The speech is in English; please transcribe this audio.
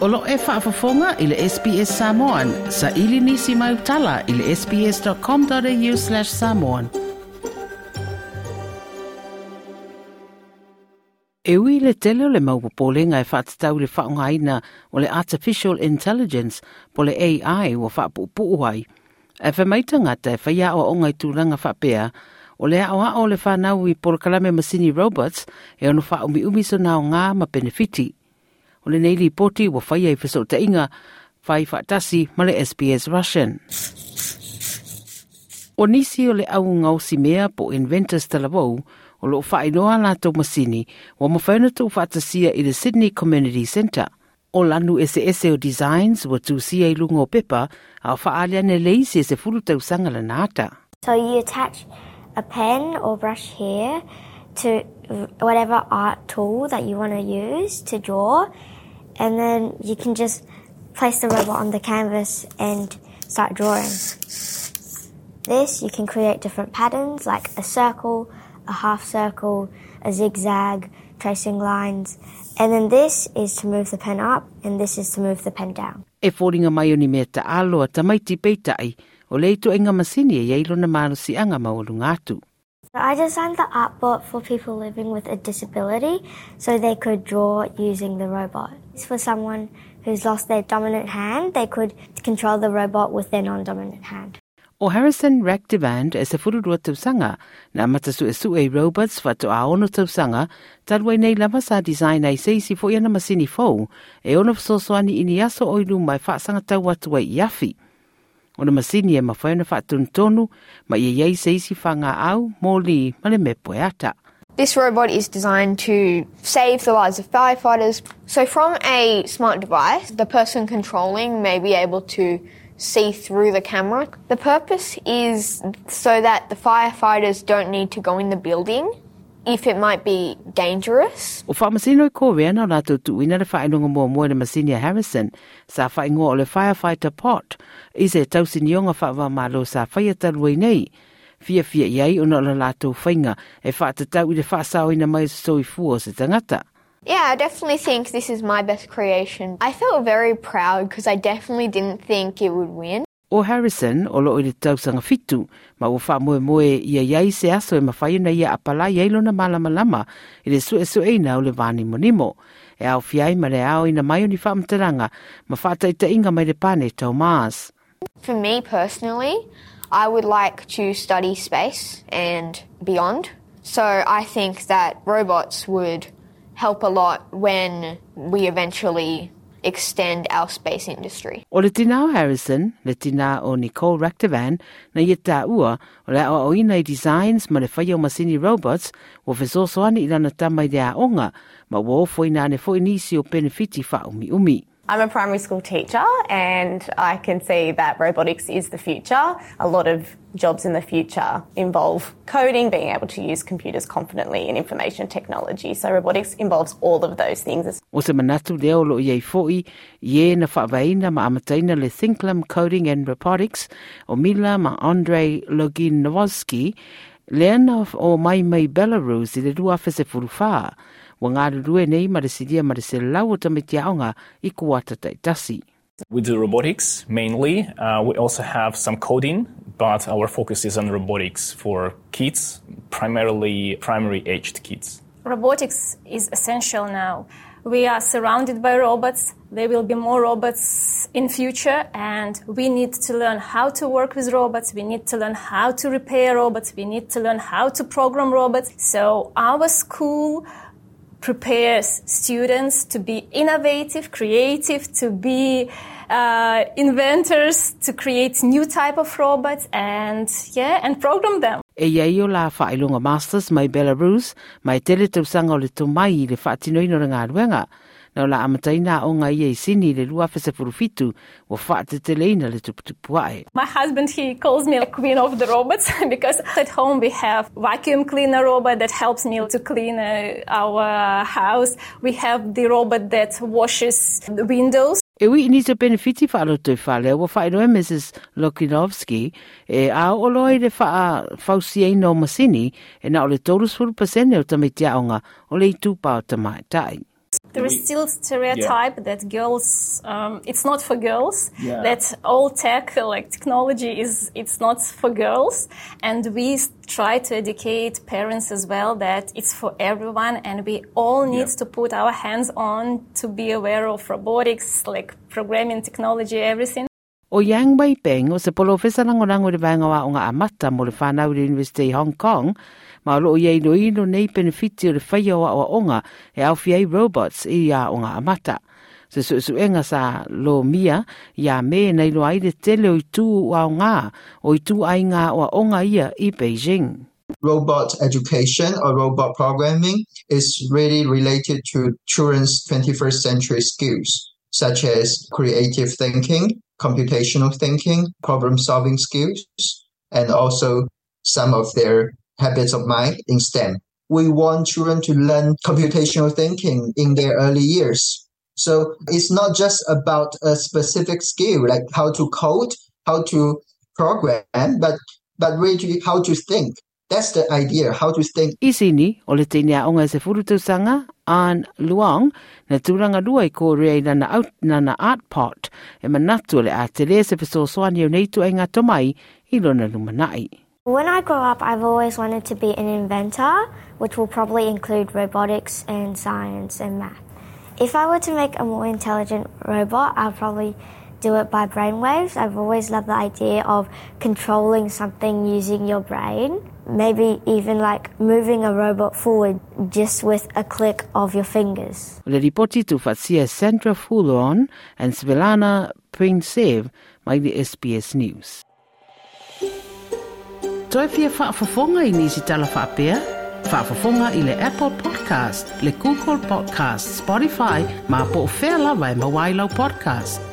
Olo e whaafafonga i le SPS Samoan. Sa ili nisi mai utala i le sps.com.au slash samoan. E ui le tele o le maupopolenga e whaatatau le whaungaina o le Artificial Intelligence po le AI o whaapupu ai. E whamaita ngata e whaia o ongai tūranga whapea o le awa o le whanau i polokalame masini robots e ono whaumi umi so nao ngā ma benefiti o le nei lipoti ua faia i fesoʻataʻiga faifaatasi ma le sps russian. O nisi o le augaosi mea po inventus talavou o loo faailoa latou masini ua mafai ona tuu faatasia i le sydney community centre. O lanu eseese o designs ua tusia i luga o pepa a o faaale ana le e sefulu tausaga lana ata So you attach a pen or brush here to whatever art tool that you want to use to draw, and then you can just place the robot on the canvas and start drawing. This, you can create different patterns like a circle, a half circle, a zigzag, tracing lines, and then this is to move the pen up, and this is to move the pen down. E fōringa mai o ni mea ta aloa ta maiti peitai, o leito inga masini e yeilo na maro si anga maulu ngātu. I designed the art board for people living with a disability so they could draw using the robot. For someone who's lost their dominant hand, they could control the robot with their non-dominant hand. O Harrison Ractivand e se fururua tausanga na matasu e su e robots whatu a ono tausanga talwai nei lama sa design ai seisi fo iana masini fou e ono fsosoani ini aso oilu mai whaasanga tau atu i afi. O na masini e mawhaina whaatun tonu ma ia iei seisi whanga au mōli male me poeata. This robot is designed to save the lives of firefighters. So, from a smart device, the person controlling may be able to see through the camera. The purpose is so that the firefighters don't need to go in the building if it might be dangerous. O whaamasino i kōwea na o nātou tuuina le Masinia Harrison sa le firefighter pot malo sa nei. Fia fia iai o na o lātou whainga e whaatatau i le ina mai se tangata. Yeah, I definitely think this is my best creation. I felt very proud because I definitely didn't think it would win. O Harrison, o lo i le tausanga fitu, ma o wha moe moe ia iai se aso e mawhai na ia apala i eilo na malama lama i le sue sue na o le vani monimo. E au fiai ma le au ina mai o ni whaamteranga, ma whaataita inga mai le pane tau maas. For me personally, I would like to study space and beyond. So I think that robots would help a lot when we eventually extend our space industry. O le tina Harrison, le tina o Nicole Ractivan, na ia tā ua, o le o ina i designs ma le whai o masini robots, o fesosoani i lana tamai de a onga, ma wo fo ina ne fo inisi o benefiti wha umi umi. I'm a primary school teacher and I can see that robotics is the future. A lot of jobs in the future involve coding, being able to use computers confidently and information technology. So robotics involves all of those things. O se manatu leo lo iei foi, ie na whaavaina ma amataina le Thinklam Coding and Robotics o Mila ma Andre Loginovski, leana o mai mai Belarus i le rua fese furufaa, wa ngā rurue nei ma le siria ma le se lau o tamitia aonga i kuata tai. We do robotics mainly. Uh, we also have some coding, but our focus is on robotics for kids, primarily primary aged kids. Robotics is essential now. We are surrounded by robots. There will be more robots in future and we need to learn how to work with robots. We need to learn how to repair robots. We need to learn how to program robots. So our school prepares students to be innovative, creative, to be uh, inventors, to create new type of robots, and yeah, and program them. E iai o la whailunga masters mai Belarus, mai tele tausanga o le tomai i le whaatinoino ngā ruenga. Na o la amataina o ngā ia i sini le lua fese furufitu o whaate teleina le tuputupuae. My husband, he calls me the queen of the robots because at home we have vacuum cleaner robot that helps me to clean uh, our house. We have the robot that washes the windows. E wi ni te benefiti wha alo tui whale, wa wha inoe Mrs. Lokinovski, e a o loi le wha fausi e no masini, e na o le furu pasene o tamitia onga o le i tūpā o tamai tai. There is still stereotype yeah. that girls, um, it's not for girls. Yeah. That all tech, like technology, is it's not for girls. And we try to educate parents as well that it's for everyone, and we all need yeah. to put our hands on to be aware of robotics, like programming technology, everything. O Yang Wei Peng o se polo fesa lango le vanga wa o ngā amata mo le whanau le University Hong Kong, ma lo ye no ino nei benefiti o le whaia wa o onga e au fiei robots i a o ngā amata. Se su su enga sa lo mia ia me nei lo aide tele o i tū o ngā o i tū ai ngā o a onga ia i Beijing. Robot education or robot programming is really related to children's 21st century skills, such as creative thinking, computational thinking, problem solving skills, and also some of their habits of mind in STEM. We want children to learn computational thinking in their early years. So it's not just about a specific skill, like how to code, how to program, but but really how to think. That's the idea, how to think. Isini, o le tene a onga se sanga, An Luang, na tūranga lua i i nana, out, nana art pot, e manatu le a te peso soani neitu e ngā tomai i lona lumanai. When I grow up, I've always wanted to be an inventor, which will probably include robotics and science and math. If I were to make a more intelligent robot, I'd probably do it by brainwaves. I've always loved the idea of controlling something using your brain. Maybe even like moving a robot forward just with a click of your fingers. Le ripoti tu facia Sandra Fulon and Svetlana Prinsev by the SBS News. Toi fia whaafafonga i nisi tala whaapea? Whaafafonga i le Apple Podcast, le Google Podcast, Spotify, ma po o whea lawa e mawailau podcast.